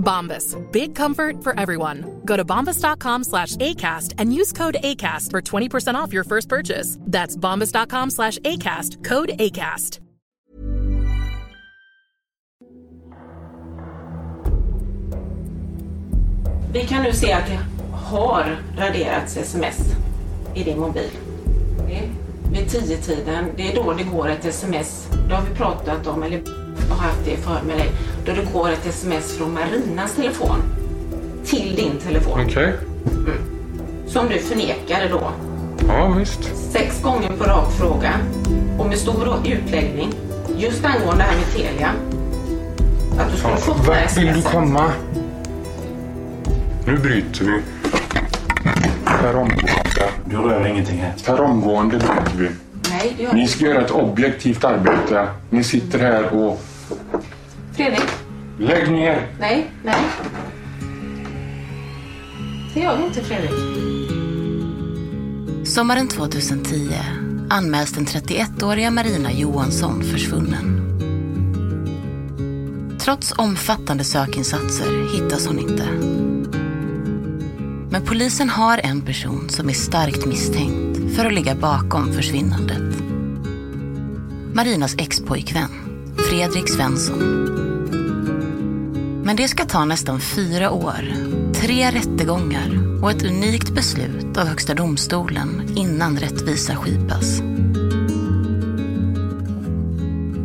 Bombas. Big comfort for everyone. Go to bombas.com slash ACAST and use code ACAST for 20% off your first purchase. That's bombas.com slash ACAST. Code ACAST. Vi kan nu se att det har raderats sms i din mobil. Vid tio tiden det är då det går ett sms. Det har vi pratat om, eller har haft det för med dig. Då det går ett sms från Marinas telefon till din telefon. Okej. Okay. Mm. Som du förnekade då. Ja, visst. Sex gånger på rak fråga och med stor utläggning. Just angående det här med Telia. Att du skulle Ja, fått det här vart vill du smset. komma? Nu bryter vi. Per omgående. Du rör ingenting här. Per omgående bryter vi. Nej, det gör Ni ska göra ett objektivt arbete. Ni sitter här och... Fredrik? Lägg ner! Nej, nej. Det gör vi inte Fredrik. Sommaren 2010 anmäls den 31-åriga Marina Johansson försvunnen. Trots omfattande sökinsatser hittas hon inte. Men polisen har en person som är starkt misstänkt för att ligga bakom försvinnandet. Marinas expojkvän, Fredrik Svensson. Men det ska ta nästan fyra år, tre rättegångar och ett unikt beslut av Högsta domstolen innan rättvisa skipas.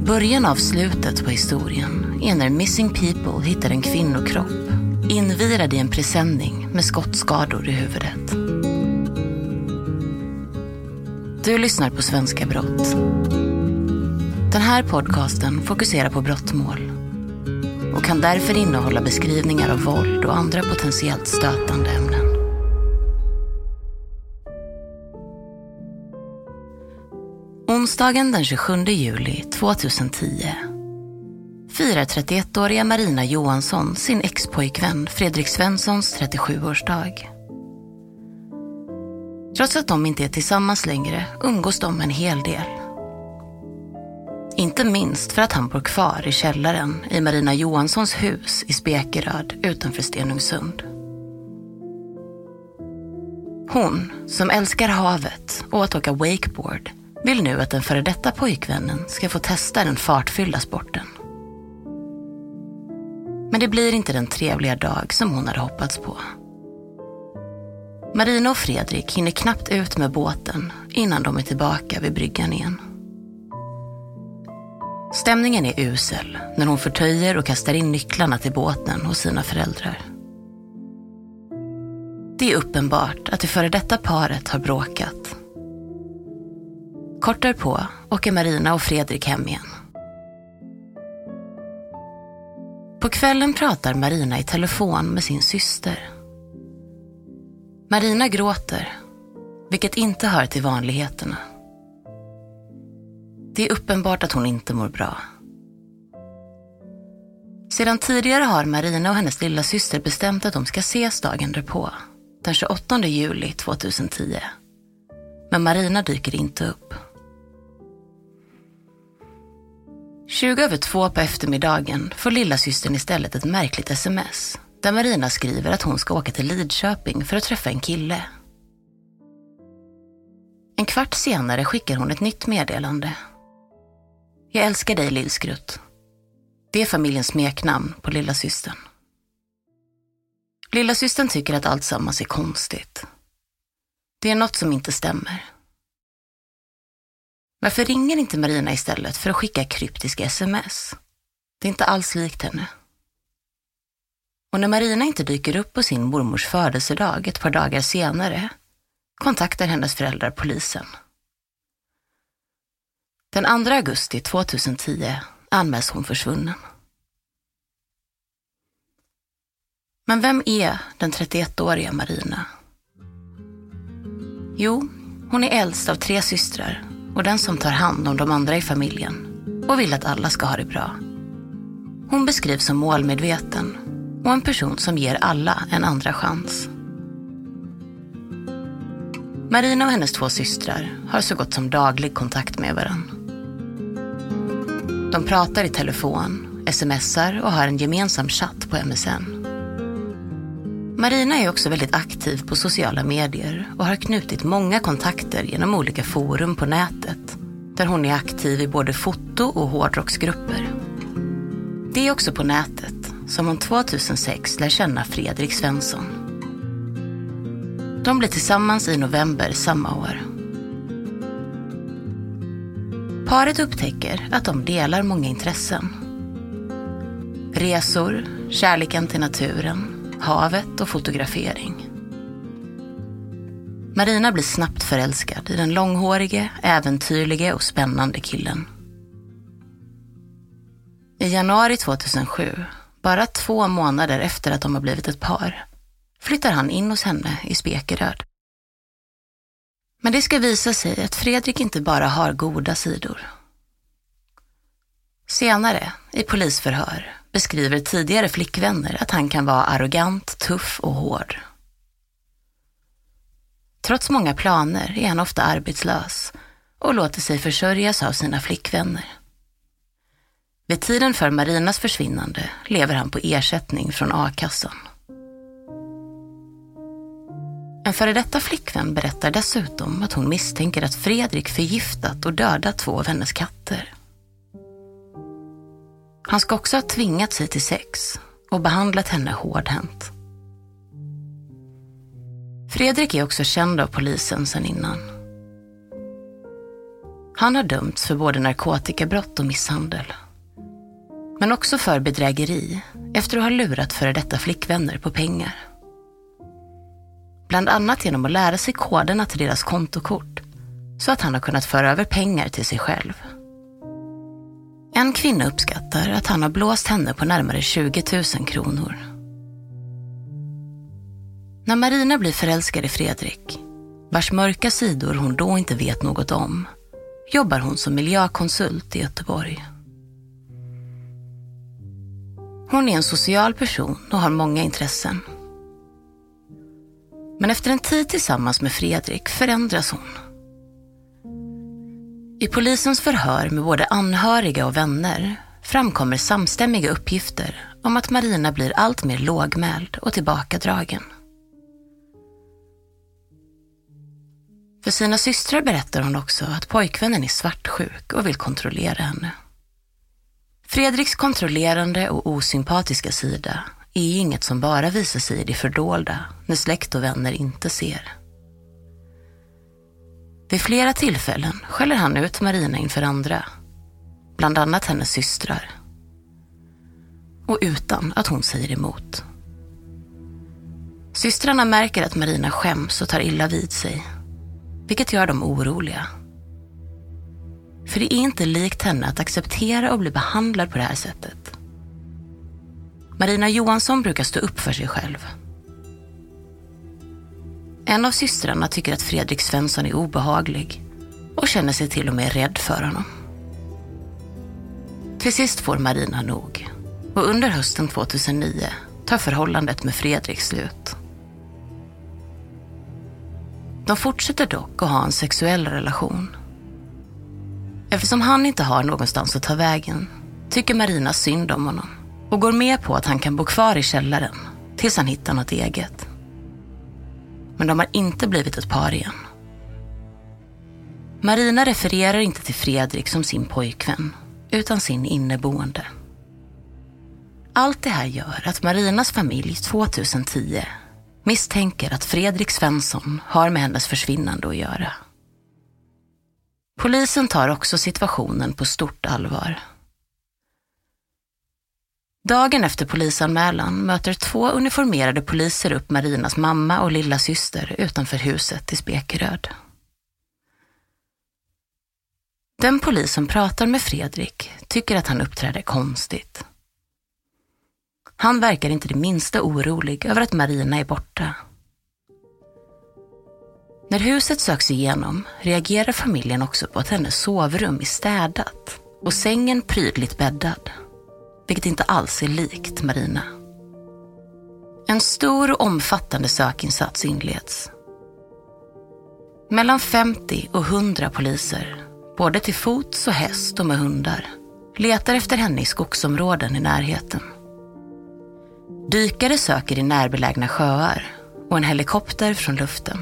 Början av slutet på historien är när Missing People hittar en kvinnokropp invirad i en presenning med skottskador i huvudet. Du lyssnar på Svenska Brott. Den här podcasten fokuserar på brottmål och kan därför innehålla beskrivningar av våld och andra potentiellt stötande ämnen. Onsdagen den 27 juli 2010 firar 31-åriga Marina Johansson sin expojkvän Fredrik Svenssons 37-årsdag. Trots att de inte är tillsammans längre umgås de en hel del. Inte minst för att han bor kvar i källaren i Marina Johanssons hus i Spekeröd utanför Stenungsund. Hon, som älskar havet och att åka wakeboard, vill nu att den före detta pojkvännen ska få testa den fartfyllda sporten. Men det blir inte den trevliga dag som hon hade hoppats på. Marina och Fredrik hinner knappt ut med båten innan de är tillbaka vid bryggan igen. Stämningen är usel när hon förtöjer och kastar in nycklarna till båten hos sina föräldrar. Det är uppenbart att det före detta paret har bråkat. Kort därpå åker Marina och Fredrik hem igen. På kvällen pratar Marina i telefon med sin syster. Marina gråter, vilket inte hör till vanligheterna. Det är uppenbart att hon inte mår bra. Sedan tidigare har Marina och hennes lilla syster bestämt att de ska ses dagen därpå, den 28 juli 2010. Men Marina dyker inte upp. 20 över två på eftermiddagen får lilla systern istället ett märkligt sms där Marina skriver att hon ska åka till Lidköping för att träffa en kille. En kvart senare skickar hon ett nytt meddelande. Jag älskar dig lillskrutt. Det är familjens smeknamn på lilla systern. Lilla systern tycker att allt sammans är konstigt. Det är något som inte stämmer. Varför ringer inte Marina istället för att skicka kryptiska sms? Det är inte alls likt henne. Och när Marina inte dyker upp på sin mormors födelsedag ett par dagar senare kontaktar hennes föräldrar polisen. Den 2 augusti 2010 anmäls hon försvunnen. Men vem är den 31-åriga Marina? Jo, hon är äldst av tre systrar och den som tar hand om de andra i familjen och vill att alla ska ha det bra. Hon beskrivs som målmedveten och en person som ger alla en andra chans. Marina och hennes två systrar har så gott som daglig kontakt med varandra. De pratar i telefon, smsar och har en gemensam chatt på MSN. Marina är också väldigt aktiv på sociala medier och har knutit många kontakter genom olika forum på nätet där hon är aktiv i både foto och hårdrocksgrupper. Det är också på nätet som hon 2006 lär känna Fredrik Svensson. De blir tillsammans i november samma år. Paret upptäcker att de delar många intressen. Resor, kärleken till naturen, havet och fotografering. Marina blir snabbt förälskad i den långhårige, äventyrlige och spännande killen. I januari 2007, bara två månader efter att de har blivit ett par, flyttar han in hos henne i Spekeröd. Men det ska visa sig att Fredrik inte bara har goda sidor. Senare, i polisförhör, beskriver tidigare flickvänner att han kan vara arrogant, tuff och hård. Trots många planer är han ofta arbetslös och låter sig försörjas av sina flickvänner. Vid tiden för Marinas försvinnande lever han på ersättning från a-kassan. En före detta flickvän berättar dessutom att hon misstänker att Fredrik förgiftat och dödat två av hennes katter. Han ska också ha tvingat sig till sex och behandlat henne hårdhänt. Fredrik är också känd av polisen sedan innan. Han har dömts för både narkotikabrott och misshandel. Men också för bedrägeri efter att ha lurat före detta flickvänner på pengar. Bland annat genom att lära sig koderna till deras kontokort så att han har kunnat föra över pengar till sig själv. En kvinna uppskattar att han har blåst henne på närmare 20 000 kronor. När Marina blir förälskad i Fredrik, vars mörka sidor hon då inte vet något om, jobbar hon som miljökonsult i Göteborg. Hon är en social person och har många intressen. Men efter en tid tillsammans med Fredrik förändras hon. I polisens förhör med både anhöriga och vänner framkommer samstämmiga uppgifter om att Marina blir allt mer lågmäld och tillbakadragen. För sina systrar berättar hon också att pojkvännen är svartsjuk och vill kontrollera henne. Fredriks kontrollerande och osympatiska sida är inget som bara visar sig i det fördolda när släkt och vänner inte ser. Vid flera tillfällen skäller han ut Marina inför andra, bland annat hennes systrar. Och utan att hon säger emot. Systrarna märker att Marina skäms och tar illa vid sig, vilket gör dem oroliga. För det är inte likt henne att acceptera och bli behandlad på det här sättet. Marina Johansson brukar stå upp för sig själv. En av systrarna tycker att Fredrik Svensson är obehaglig och känner sig till och med rädd för honom. Till sist får Marina nog och under hösten 2009 tar förhållandet med Fredrik slut. De fortsätter dock att ha en sexuell relation. Eftersom han inte har någonstans att ta vägen tycker Marina synd om honom och går med på att han kan bo kvar i källaren tills han hittar något eget. Men de har inte blivit ett par igen. Marina refererar inte till Fredrik som sin pojkvän utan sin inneboende. Allt det här gör att Marinas familj 2010 misstänker att Fredrik Svensson har med hennes försvinnande att göra. Polisen tar också situationen på stort allvar. Dagen efter polisanmälan möter två uniformerade poliser upp Marinas mamma och lilla syster utanför huset i Spekeröd. Den polis som pratar med Fredrik tycker att han uppträder konstigt. Han verkar inte det minsta orolig över att Marina är borta. När huset söks igenom reagerar familjen också på att hennes sovrum är städat och sängen prydligt bäddad. Vilket inte alls är likt Marina. En stor och omfattande sökinsats inleds. Mellan 50 och 100 poliser, både till fots och häst och med hundar, letar efter henne i skogsområden i närheten. Dykare söker i närbelägna sjöar och en helikopter från luften.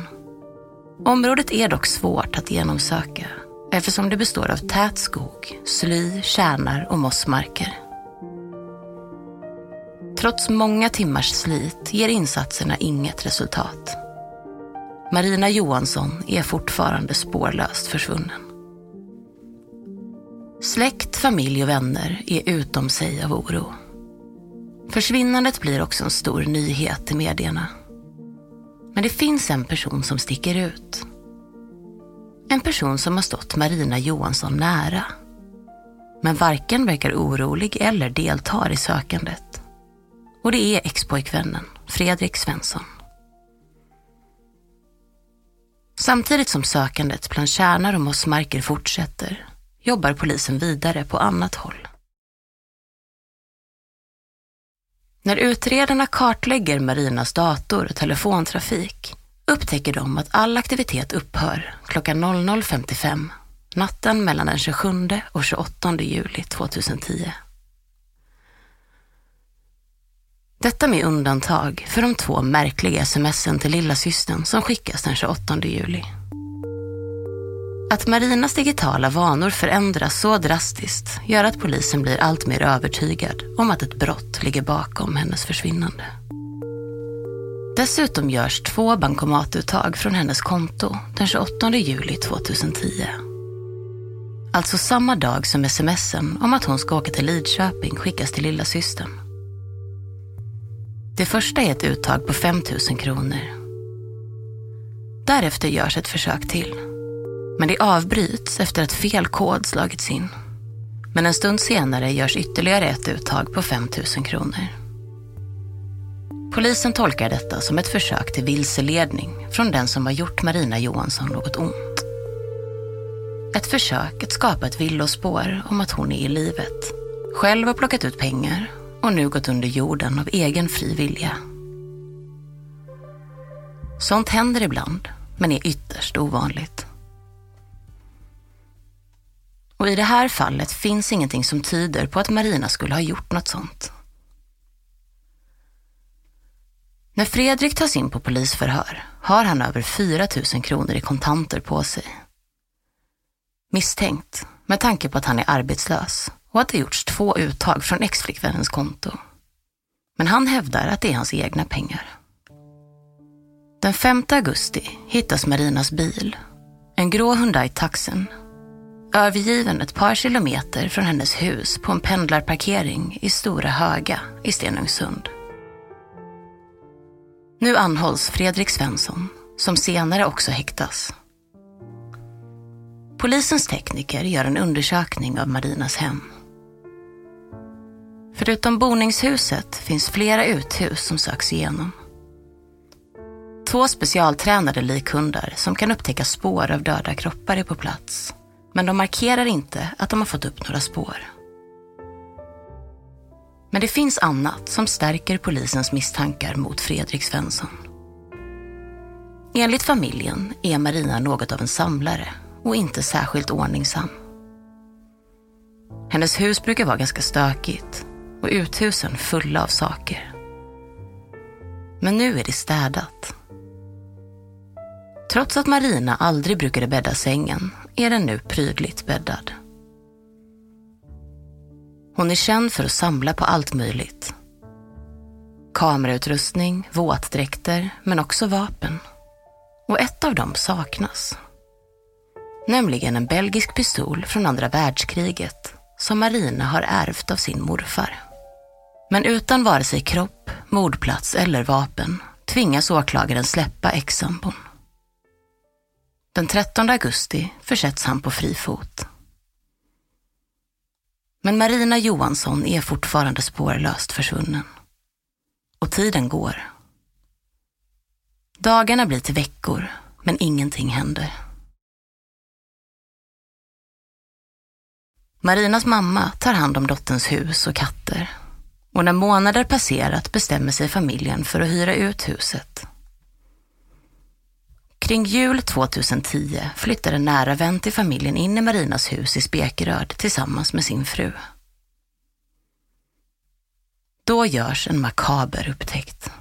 Området är dock svårt att genomsöka eftersom det består av tät skog, sly, kärnar och mossmarker. Trots många timmars slit ger insatserna inget resultat. Marina Johansson är fortfarande spårlöst försvunnen. Släkt, familj och vänner är utom sig av oro. Försvinnandet blir också en stor nyhet i medierna. Men det finns en person som sticker ut. En person som har stått Marina Johansson nära. Men varken verkar orolig eller deltar i sökandet. Och det är expojkvännen Fredrik Svensson. Samtidigt som sökandet bland kärnar och mossmarker fortsätter jobbar polisen vidare på annat håll. När utredarna kartlägger Marinas dator och telefontrafik upptäcker de att all aktivitet upphör klockan 00.55 natten mellan den 27 och 28 juli 2010. Detta med undantag för de två märkliga smsen till lillasystern som skickas den 28 juli. Att Marinas digitala vanor förändras så drastiskt gör att polisen blir allt mer övertygad om att ett brott ligger bakom hennes försvinnande. Dessutom görs två bankomatuttag från hennes konto den 28 juli 2010. Alltså samma dag som smsen om att hon ska åka till Lidköping skickas till lillasystern. Det första är ett uttag på 5 000 kronor. Därefter görs ett försök till. Men det avbryts efter att fel kod slagits in. Men en stund senare görs ytterligare ett uttag på 5 000 kronor. Polisen tolkar detta som ett försök till vilseledning från den som har gjort Marina Johansson något ont. Ett försök att skapa ett villospår om att hon är i livet. Själv har plockat ut pengar och nu gått under jorden av egen fri vilja. Sånt händer ibland, men är ytterst ovanligt. Och i det här fallet finns ingenting som tyder på att Marina skulle ha gjort något sånt. När Fredrik tas in på polisförhör har han över 4 000 kronor i kontanter på sig. Misstänkt med tanke på att han är arbetslös och att det gjorts två uttag från exflickvännens konto. Men han hävdar att det är hans egna pengar. Den 5 augusti hittas Marinas bil, en grå Hyundai Taxen, övergiven ett par kilometer från hennes hus på en pendlarparkering i Stora Höga i Stenungsund. Nu anhålls Fredrik Svensson, som senare också häktas. Polisens tekniker gör en undersökning av Marinas hem. Förutom boningshuset finns flera uthus som söks igenom. Två specialtränade likhundar som kan upptäcka spår av döda kroppar är på plats. Men de markerar inte att de har fått upp några spår. Men det finns annat som stärker polisens misstankar mot Fredrik Svensson. Enligt familjen är Marina något av en samlare och inte särskilt ordningsam. Hennes hus brukar vara ganska stökigt och uthusen fulla av saker. Men nu är det städat. Trots att Marina aldrig brukade bädda sängen är den nu prydligt bäddad. Hon är känd för att samla på allt möjligt. Kamerautrustning, våtdräkter, men också vapen. Och ett av dem saknas. Nämligen en belgisk pistol från andra världskriget som Marina har ärvt av sin morfar. Men utan vare sig kropp, mordplats eller vapen tvingas åklagaren släppa ex-sambon. Den 13 augusti försätts han på fri fot. Men Marina Johansson är fortfarande spårlöst försvunnen. Och tiden går. Dagarna blir till veckor, men ingenting händer. Marinas mamma tar hand om dotterns hus och katter. Och när månader passerat bestämmer sig familjen för att hyra ut huset. Kring jul 2010 flyttar en nära vän till familjen in i Marinas hus i Spekeröd tillsammans med sin fru. Då görs en makaber upptäckt.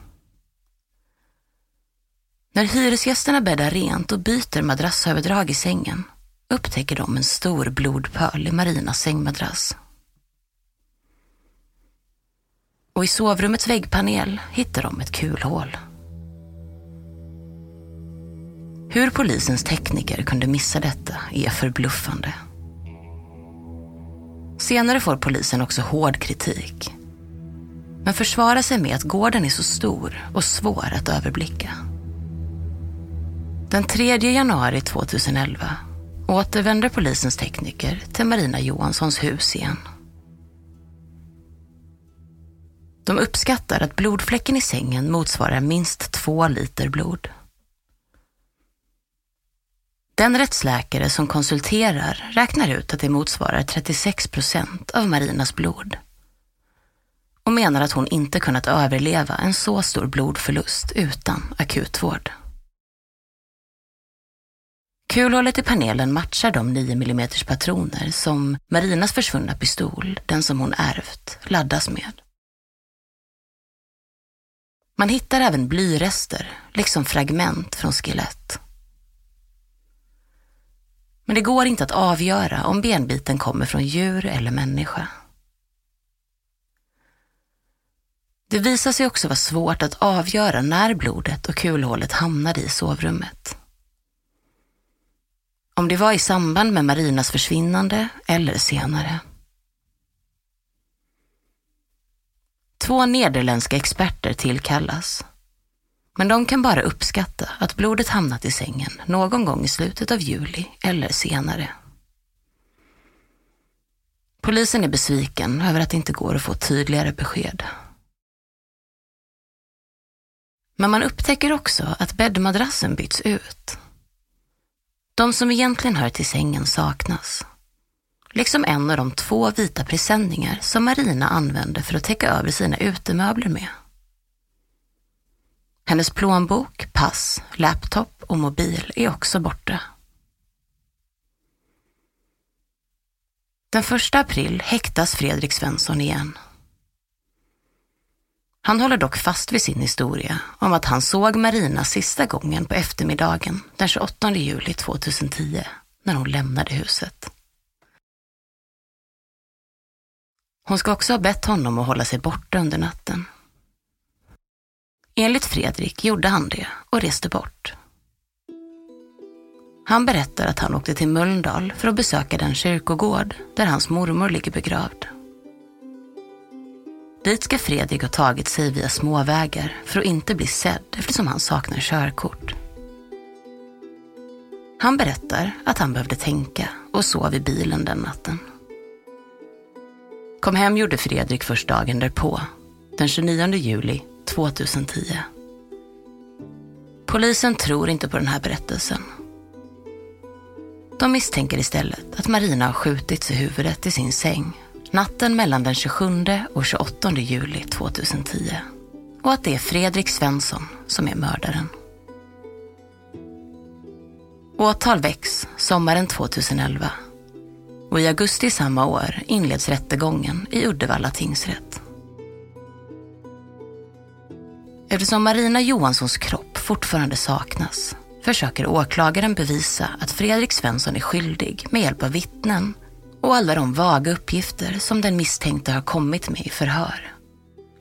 När hyresgästerna bäddar rent och byter madrassöverdrag i sängen upptäcker de en stor blodpöl i Marinas sängmadrass. Och i sovrummets väggpanel hittar de ett kulhål. Hur polisens tekniker kunde missa detta är förbluffande. Senare får polisen också hård kritik. Men försvarar sig med att gården är så stor och svår att överblicka. Den 3 januari 2011 återvänder polisens tekniker till Marina Johanssons hus igen. De uppskattar att blodfläcken i sängen motsvarar minst två liter blod. Den rättsläkare som konsulterar räknar ut att det motsvarar 36 procent av Marinas blod och menar att hon inte kunnat överleva en så stor blodförlust utan akutvård. Kulhålet i panelen matchar de 9 mm patroner som Marinas försvunna pistol, den som hon ärvt, laddas med. Man hittar även blyrester, liksom fragment från skelett. Men det går inte att avgöra om benbiten kommer från djur eller människa. Det visar sig också vara svårt att avgöra när blodet och kulhålet hamnade i sovrummet. Om det var i samband med Marinas försvinnande eller senare. Två nederländska experter tillkallas. Men de kan bara uppskatta att blodet hamnat i sängen någon gång i slutet av juli eller senare. Polisen är besviken över att det inte går att få tydligare besked. Men man upptäcker också att bäddmadrassen byts ut. De som egentligen hör till sängen saknas. Liksom en av de två vita presenningar som Marina använde för att täcka över sina utemöbler med. Hennes plånbok, pass, laptop och mobil är också borta. Den första april häktas Fredrik Svensson igen. Han håller dock fast vid sin historia om att han såg Marina sista gången på eftermiddagen den 28 juli 2010 när hon lämnade huset. Hon ska också ha bett honom att hålla sig borta under natten. Enligt Fredrik gjorde han det och reste bort. Han berättar att han åkte till Mölndal för att besöka den kyrkogård där hans mormor ligger begravd. Dit ska Fredrik ha tagit sig via småvägar för att inte bli sedd eftersom han saknar körkort. Han berättar att han behövde tänka och sov i bilen den natten. Kom hem gjorde Fredrik först dagen därpå, den 29 juli 2010. Polisen tror inte på den här berättelsen. De misstänker istället att Marina har skjutits i huvudet i sin säng natten mellan den 27 och 28 juli 2010 och att det är Fredrik Svensson som är mördaren. Åtal väcks sommaren 2011 och i augusti samma år inleds rättegången i Uddevalla tingsrätt. Eftersom Marina Johanssons kropp fortfarande saknas försöker åklagaren bevisa att Fredrik Svensson är skyldig med hjälp av vittnen och alla de vaga uppgifter som den misstänkte har kommit med i förhör.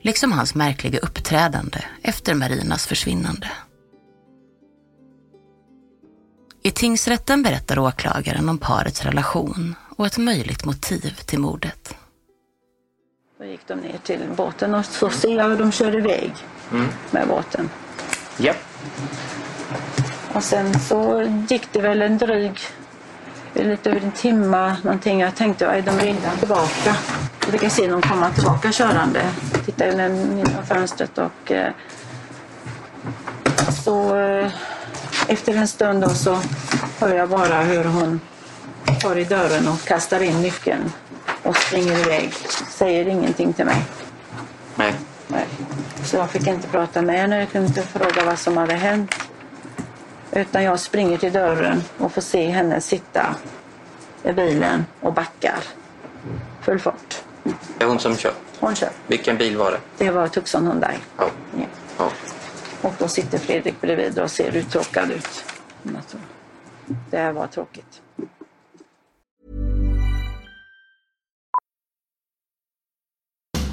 Liksom hans märkliga uppträdande efter Marinas försvinnande. I tingsrätten berättar åklagaren om parets relation och ett möjligt motiv till mordet. Då gick de ner till båten och så ser jag hur de kör iväg Mm. med båten. Ja. Och sen så gick det väl en dryg, lite över en timme någonting. Jag tänkte, är de redan tillbaka? Jag fick se dem komma tillbaka körande. Tittade in genom fönstret och eh, så eh, efter en stund då så hör jag bara hur hon tar i dörren och kastar in nyckeln och springer iväg. Säger ingenting till mig. Nej. Nej. Så jag fick inte prata med henne, jag kunde inte fråga vad som hade hänt. Utan jag springer till dörren och får se henne sitta i bilen och backar. Full fart. Det är hon som kör. Hon kör. Vilken bil var det? Det var Tucson Hyundai. Ja. Ja. ja. Och då sitter Fredrik bredvid och ser uttråkad ut. Det här var tråkigt.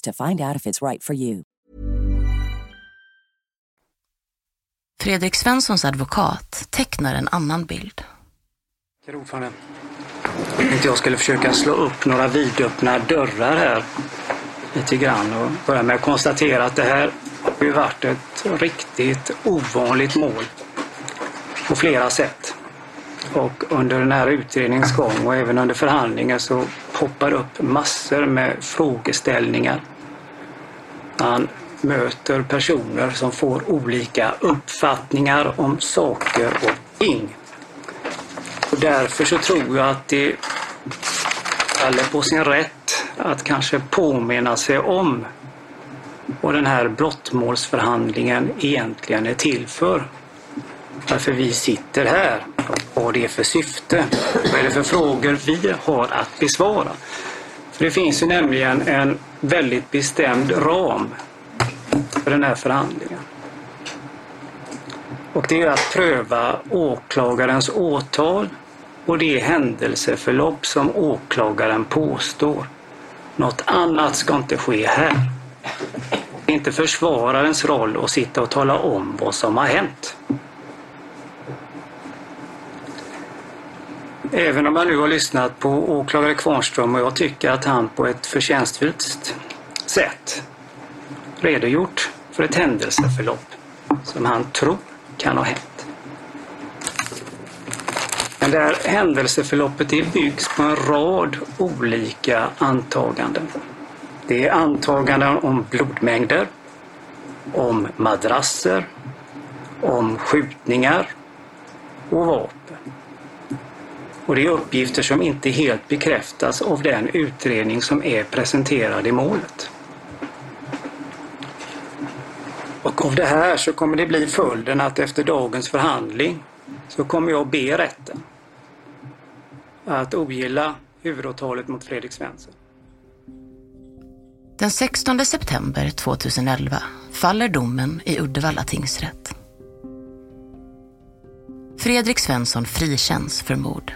to find out if it's right for you. Fredrik Svenssons advokat tecknar en annan bild. Herr ordförande. Tänkte jag skulle försöka slå upp några vidöppna dörrar här lite grann och börja med att konstatera att det här har ju varit ett riktigt ovanligt mål på flera sätt. Och under den här utredningens gång och även under förhandlingen så poppar upp massor med frågeställningar. Man möter personer som får olika uppfattningar om saker och ting. Och därför så tror jag att det faller på sin rätt att kanske påminna sig om vad den här brottmålsförhandlingen egentligen är till för. Varför vi sitter här vad det är för syfte. Vad är det för frågor vi har att besvara? För det finns ju nämligen en väldigt bestämd ram för den här förhandlingen. Och det är att pröva åklagarens åtal och det händelseförlopp som åklagaren påstår. Något annat ska inte ske här. Det är inte försvararens roll att sitta och tala om vad som har hänt. Även om jag nu har lyssnat på åklagare Kvarnström och jag tycker att han på ett förtjänstfullt sätt redogjort för ett händelseförlopp som han tror kan ha hänt. Men det här händelseförloppet det byggs på en rad olika antaganden. Det är antaganden om blodmängder, om madrasser, om skjutningar och vapen. Och det är uppgifter som inte helt bekräftas av den utredning som är presenterad i målet. Och av det här så kommer det bli följden att efter dagens förhandling så kommer jag be rätten att ogilla huvudåtalet mot Fredrik Svensson. Den 16 september 2011 faller domen i Uddevalla tingsrätt. Fredrik Svensson frikänns för mord.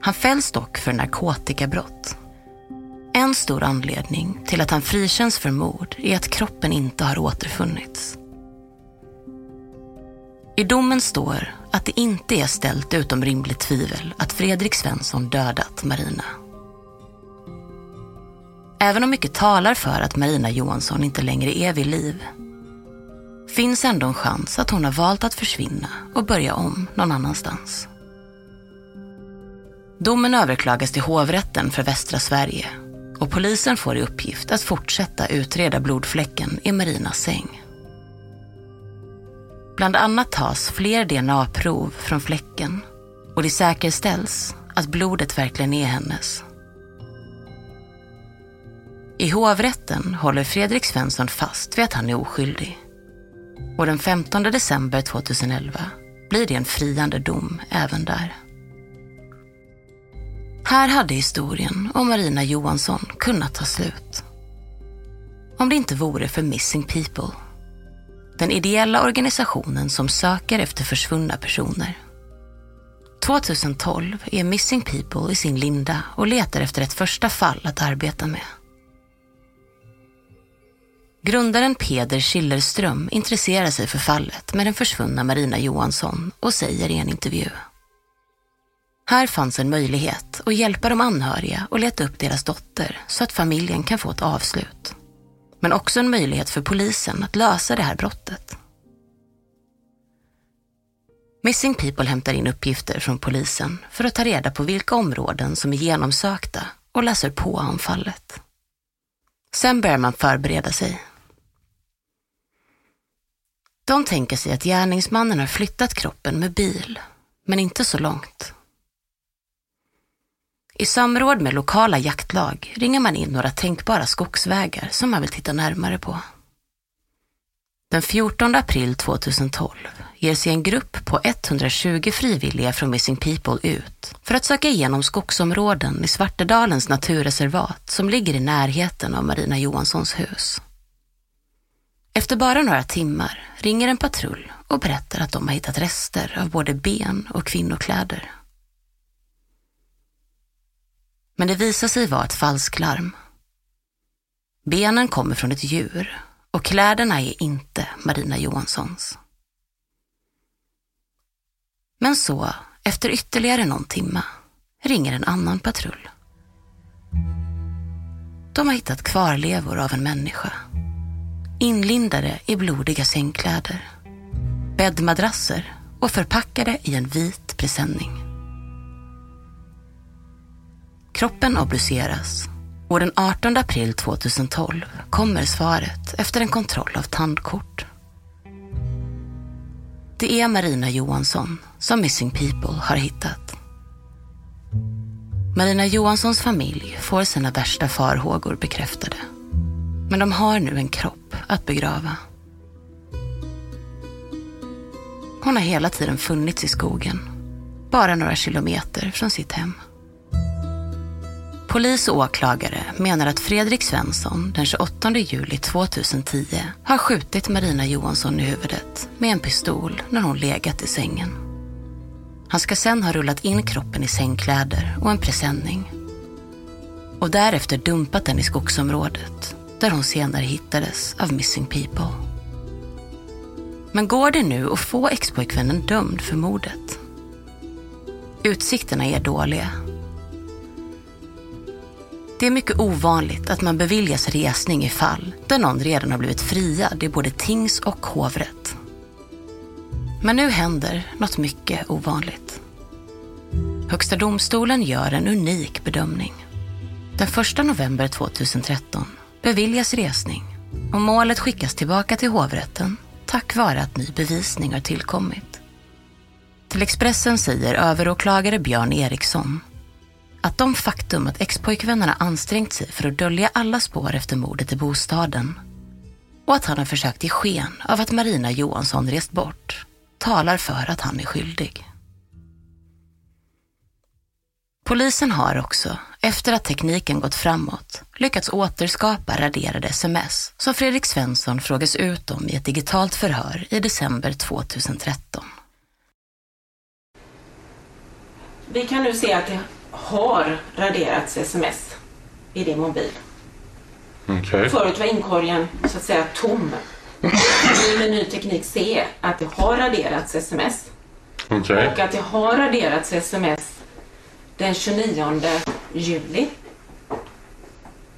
Han fälls dock för narkotikabrott. En stor anledning till att han frikänns för mord är att kroppen inte har återfunnits. I domen står att det inte är ställt utom rimligt tvivel att Fredrik Svensson dödat Marina. Även om mycket talar för att Marina Johansson inte längre är vid liv finns ändå en chans att hon har valt att försvinna och börja om någon annanstans. Domen överklagas till hovrätten för västra Sverige och polisen får i uppgift att fortsätta utreda blodfläcken i Marinas säng. Bland annat tas fler DNA-prov från fläcken och det säkerställs att blodet verkligen är hennes. I hovrätten håller Fredrik Svensson fast vid att han är oskyldig. Och den 15 december 2011 blir det en friande dom även där. Här hade historien om Marina Johansson kunnat ta slut. Om det inte vore för Missing People. Den ideella organisationen som söker efter försvunna personer. 2012 är Missing People i sin linda och letar efter ett första fall att arbeta med. Grundaren Peder Schillerström intresserar sig för fallet med den försvunna Marina Johansson och säger i en intervju. Här fanns en möjlighet att hjälpa de anhöriga och leta upp deras dotter så att familjen kan få ett avslut. Men också en möjlighet för polisen att lösa det här brottet. Missing People hämtar in uppgifter från polisen för att ta reda på vilka områden som är genomsökta och läser på om fallet. Sen börjar man förbereda sig. De tänker sig att gärningsmannen har flyttat kroppen med bil, men inte så långt. I samråd med lokala jaktlag ringer man in några tänkbara skogsvägar som man vill titta närmare på. Den 14 april 2012 ger sig en grupp på 120 frivilliga från Missing People ut för att söka igenom skogsområden i Svartedalens naturreservat som ligger i närheten av Marina Johanssons hus. Efter bara några timmar ringer en patrull och berättar att de har hittat rester av både ben och kvinnokläder. Men det visar sig vara ett falsklarm. Benen kommer från ett djur och kläderna är inte Marina Johanssons. Men så, efter ytterligare någon timma, ringer en annan patrull. De har hittat kvarlevor av en människa. Inlindade i blodiga sängkläder. Bäddmadrasser och förpackade i en vit presenning. Kroppen obduceras och den 18 april 2012 kommer svaret efter en kontroll av tandkort. Det är Marina Johansson som Missing People har hittat. Marina Johanssons familj får sina värsta farhågor bekräftade. Men de har nu en kropp att begrava. Hon har hela tiden funnits i skogen. Bara några kilometer från sitt hem. Polis och åklagare menar att Fredrik Svensson den 28 juli 2010 har skjutit Marina Johansson i huvudet med en pistol när hon legat i sängen. Han ska sen ha rullat in kroppen i sängkläder och en presenning. Och därefter dumpat den i skogsområdet där hon senare hittades av Missing People. Men går det nu att få expojkvännen dömd för mordet? Utsikterna är dåliga det är mycket ovanligt att man beviljas resning i fall där någon redan har blivit friad i både tings och hovrätt. Men nu händer något mycket ovanligt. Högsta domstolen gör en unik bedömning. Den 1 november 2013 beviljas resning och målet skickas tillbaka till hovrätten tack vare att ny bevisning har tillkommit. Till Expressen säger överåklagare Björn Eriksson att de faktum att expojkvännerna ansträngt sig för att dölja alla spår efter mordet i bostaden och att han har försökt ge sken av att Marina Johansson rest bort talar för att han är skyldig. Polisen har också, efter att tekniken gått framåt, lyckats återskapa raderade sms som Fredrik Svensson frågas ut om i ett digitalt förhör i december 2013. Vi kan nu se att det har raderats sms i din mobil. Okay. Förut var inkorgen så att säga tom. Nu med ny teknik se att det har raderats sms. Okay. Och att det har raderats sms den 29 juli.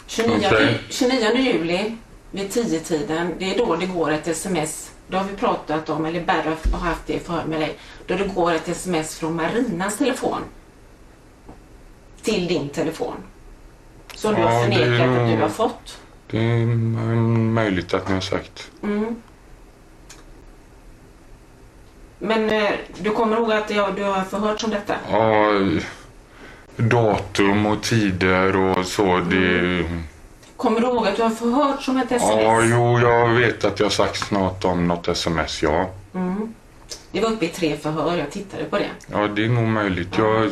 29, Okay. 29 juli vid 10-tiden, det är då det går ett sms. Det har vi pratat om, eller Berra har haft det för med dig. Då det går ett sms från Marinas telefon till din telefon. Som du har det är förnekat att du har fått. Det är möjligt att ni har sagt. Mm. Men eh, du kommer ihåg att jag, du har förhört om detta? Ja, datum och tider och så. Det... Kommer du ihåg att du har förhört om ett sms? Ja, jo, jag vet att jag sagt något om något sms, ja. Mm. Det var uppe i tre förhör, jag tittade på det. Ja, det är nog möjligt. Jag,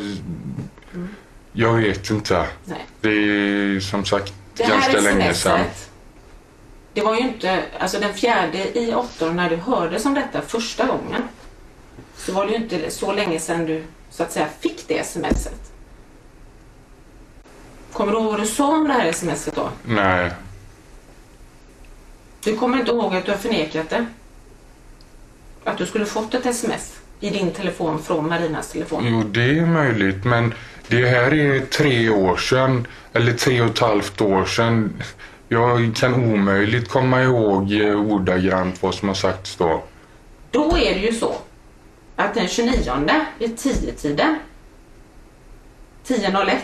jag vet inte. Nej. Det är som sagt Det ganska länge sedan. det var ju inte, alltså den fjärde i åttonde när du hörde om detta första gången. Så var det ju inte så länge sedan du så att säga fick det smset. Kommer du ihåg vad du sa om det här smset då? Nej. Du kommer inte ihåg att du har förnekat det? Att du skulle fått ett sms i din telefon från Marinas telefon? Jo, det är möjligt, men det här är tre år sedan, eller tre och ett halvt år sedan. Jag kan omöjligt komma ihåg eh, ordagrant vad som har sagts då. Då är det ju så att den 29 vid 10-tiden 10.01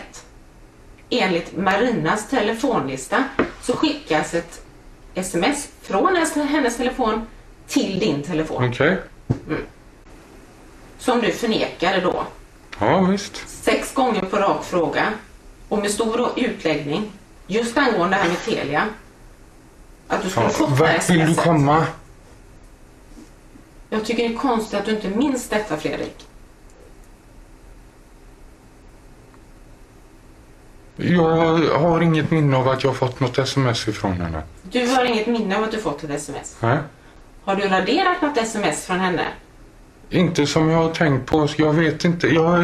enligt Marinas telefonlista så skickas ett sms från hennes, telefon till din telefon Okej? som du förnekade då Ja, visst. sex gånger på rak fråga och med stor utläggning just angående det här med Telia. Att du skulle Ja, fått det här vill du komma? Jag tycker det är konstigt att du inte minns detta Fredrik. Jag har inget minne av att jag fått något sms ifrån henne. Du har inget minne av att du fått ett sms. Nej. Har du raderat något sms från henne? Inte som jag har tänkt på. Jag vet inte. Jag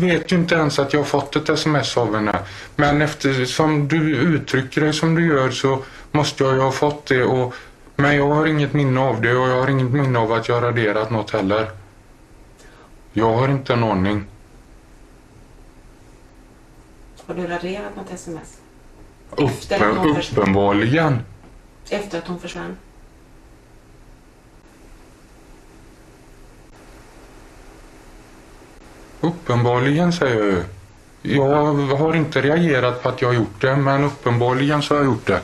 vet ju inte ens att jag har fått ett sms av henne. Men eftersom du uttrycker dig som du gör så måste jag ju ha fått det. Och, men jag har inget minne av det och jag har inget minne av att jag har raderat något heller. Jag har inte en aning. Har du raderat något sms? Efter att hon försvann? uppenbarligen. Efter att hon försvann? Uppenbarligen säger jag ju. Jag har inte reagerat på att jag har gjort det men uppenbarligen så har jag gjort det.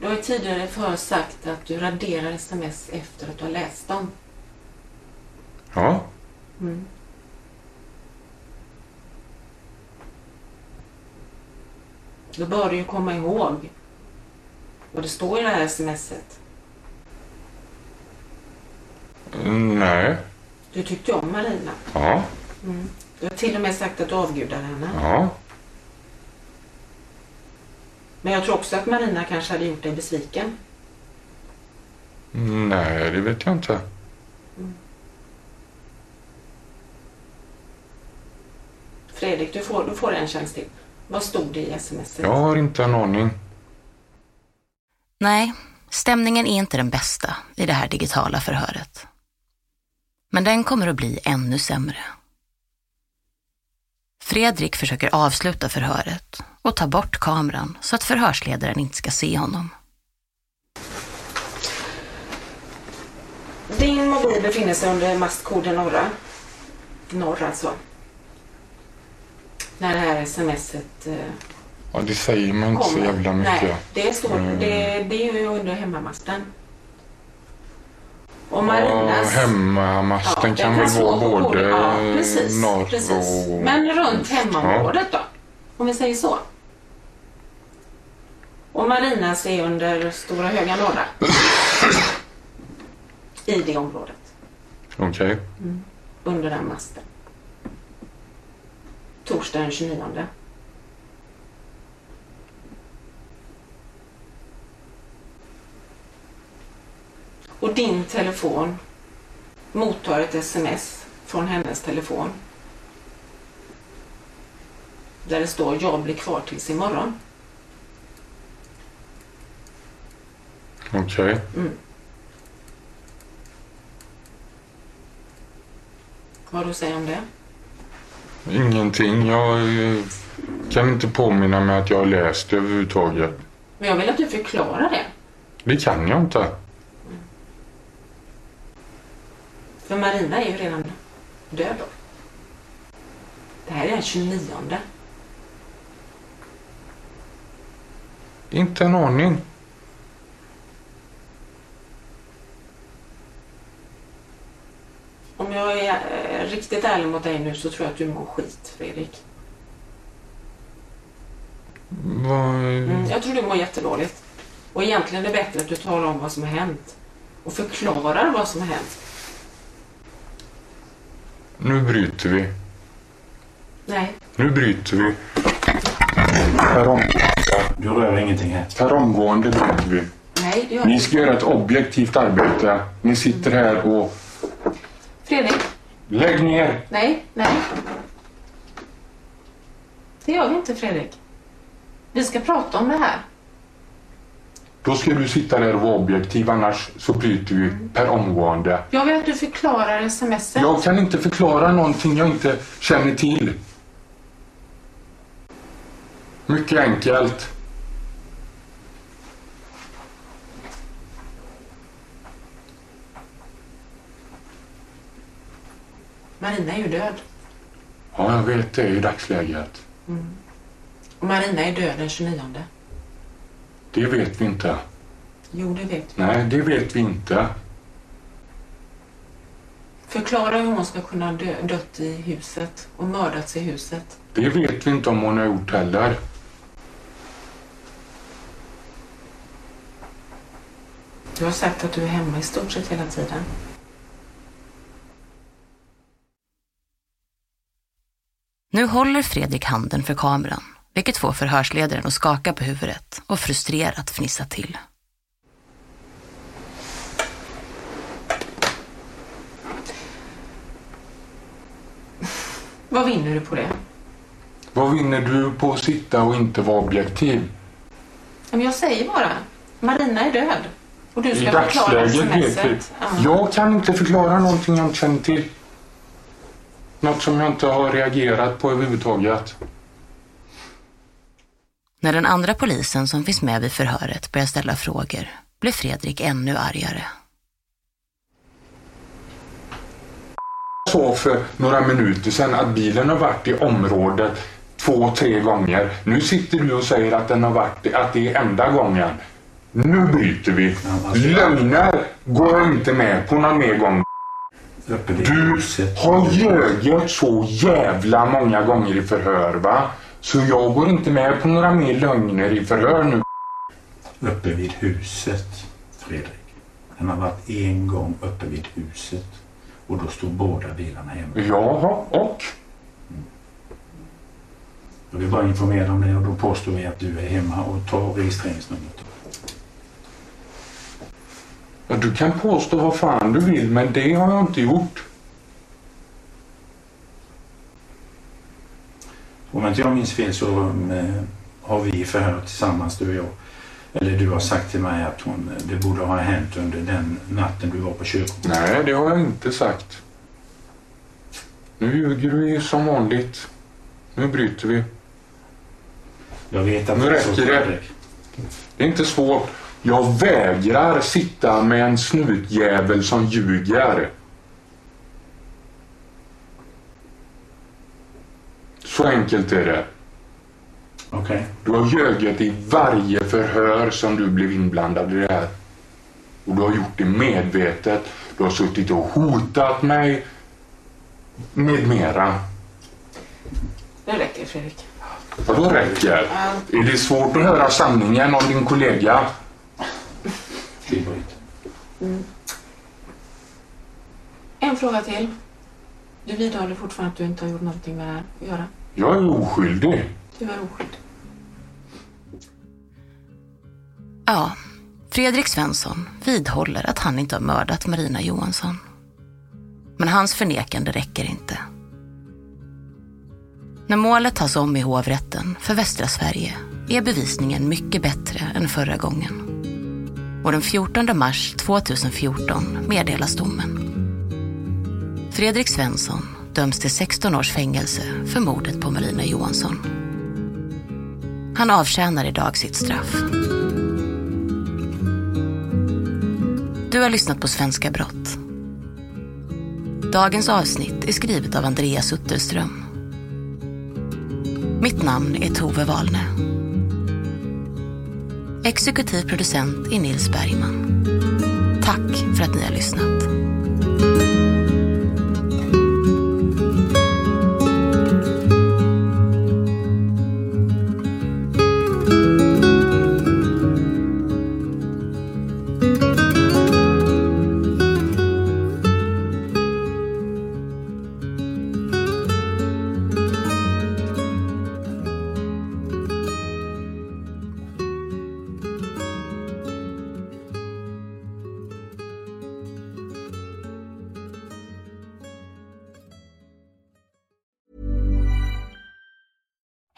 Du har ju tidigare för sagt att du raderar sms efter att du har läst dem. Ja. Mm. Då bör du ju komma ihåg vad det står i det här smset. Mm, Nej. Du tyckte om Marina. Ja. Mm. Du har till och med sagt att du avgudar henne. Ja. Men jag tror också att Marina kanske hade gjort dig besviken. Nej, det vet jag inte. Fredrik, du får, du får en chans till. Vad stod det i sms? Jag har inte en aning. Nej, stämningen är inte den bästa i det här digitala förhöret. Men den kommer att bli ännu sämre. Fredrik försöker avsluta förhöret och ta bort kameran så att förhörsledaren inte ska se honom. Din mobil befinner sig under mastkoden norra. Norr alltså. När det här smset eh, Ja, det säger man inte så jävla mycket. Nej, det, står, Mm. det, det är ju under hemmamasten. Och Ja, Marinas... hemmamasten Ja, kan väl vara både. Ja, precis, norr precis. och... Men runt hemmaområdet då? Om vi säger så. Och Marinas är under Stora Höga Norra. I det området. Okej. Under den masten. Torsdag den 29. Och din telefon mottar ett sms från hennes telefon. Där det står jag blir kvar tills imorgon. Okej. Mm. Vad du säga om det? Ingenting. Jag eh, kan inte påminna mig att jag har läst det överhuvudtaget. Men jag vill att du förklarar det. Det kan jag inte. För Marina är ju redan död då. Det här är den 29. Inte en aning. Om jag är eh, riktigt ärlig mot dig nu så tror jag att du mår skit, Fredrik. Vad... Mm, jag tror du mår jättedåligt. Och egentligen är det bättre att du talar om vad som har hänt. Och förklarar vad som har hänt. Nu bryter vi. Nej, Nu bryter vi. Per om... Du rör ingenting här. Per omgående bryter vi. nej det gör Ni ska göra ett objektivt arbete. Ni sitter här och... Fredrik, Lägg ner! nej, nej. Det gör vi inte, Fredrik. Vi ska prata om det här. Då ska du sitta där och vara objektiv, annars så bryter vi per omgående. Jag vill att du förklarar smset. Jag kan inte förklara någonting jag inte känner till. Mycket enkelt. Marina är ju död. Ja, jag vet det i dagsläget. Och Marina är död den 29. Det vet vi inte. Jo, det vet vi. Nej, det vet vi inte. Förklara hur hon ska kunna dö, dött i huset och mördats i huset. Det vet vi inte om hon har gjort heller. Du har sagt att du är hemma i stort sett hela tiden. Nu håller Fredrik handen för kameran, vilket får förhörsledaren att skaka på huvudet och frustrerat fnissa till. Vad vinner du på det? Vad vinner du på att sitta och inte vara objektiv? Men jag säger bara, Marina är död. Och du I ska förklara dagsläget vet vi. smset. Ja. Jag kan inte förklara någonting jag inte känner till. Något som jag inte har reagerat på överhuvudtaget. När den andra polisen som finns med vid förhöret börjar ställa frågor blir Fredrik ännu argare. Jag sa för några minuter sedan att bilen har varit i området två, tre gånger. Nu sitter du och säger att den har varit att det är enda gången. Nu byter vi. Lögner går jag inte med på någon mer gång. Du har ljugit så jävla många gånger i förhör va? Så jag går inte med på några mer lögner i förhör nu. Uppe vid huset, Fredrik. Den har varit en gång uppe vid huset. Och då står båda bilarna hemma. Jaha, och? Jag vill bara informera om det och då påstår vi att du är hemma och tar registreringsnumret. Ja, du kan påstå vad fan du vill, men det har jag inte gjort. Om inte jag minns fel så eh, har vi förhör tillsammans du och jag. Eller du har sagt till mig att hon, det borde ha hänt under den natten du var på kyrkogården. Nej, det har jag inte sagt. Nu ljuger du ju som vanligt. Nu bryter vi. Jag vet att Nu det räcker det. Fredrik. Det är inte svårt. Jag vägrar sitta med en snutjävel som ljuger. Så enkelt är det. Okej. Du har ljugit i varje förhör som du blev inblandad i det här. Och du har gjort det medvetet. Du har suttit och hotat mig. Med mera. Det räcker Fredrik. Vadå räcker? Är det svårt att höra sanningen om din kollega? Mm. En fråga till. Du vidhåller fortfarande att du inte har gjort någonting med det här att göra? Jag är oskyldig. Du är oskyldig. Ja, Fredrik Svensson vidhåller att han inte har mördat Marina Johansson. Men hans förnekande räcker inte. När målet tas om i hovrätten för västra Sverige är bevisningen mycket bättre än förra gången. Och den 14 mars 2014 meddelas domen. Fredrik Svensson döms till 16 års fängelse för mordet på Marina Johansson. Han avtjänar idag sitt straff. Du har lyssnat på Svenska Brott. Dagens avsnitt är skrivet av Andreas Utterström. Mitt namn är Tove Wahlne. Exekutiv producent är Nils Bergman. Tack för att ni har lyssnat.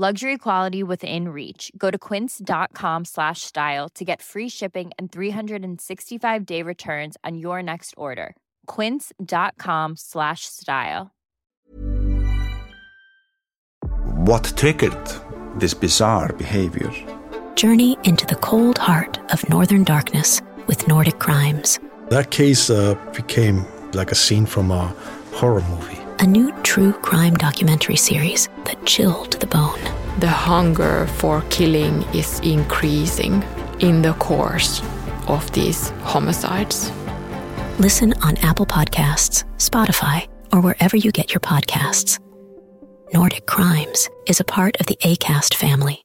Luxury quality within reach. Go to quince.com slash style to get free shipping and 365 day returns on your next order. Quince.com slash style. What triggered this bizarre behavior? Journey into the cold heart of northern darkness with Nordic crimes. That case uh, became like a scene from a horror movie. A new true crime documentary series that chilled to the bone. The hunger for killing is increasing in the course of these homicides. Listen on Apple Podcasts, Spotify, or wherever you get your podcasts. Nordic Crimes is a part of the ACAST family.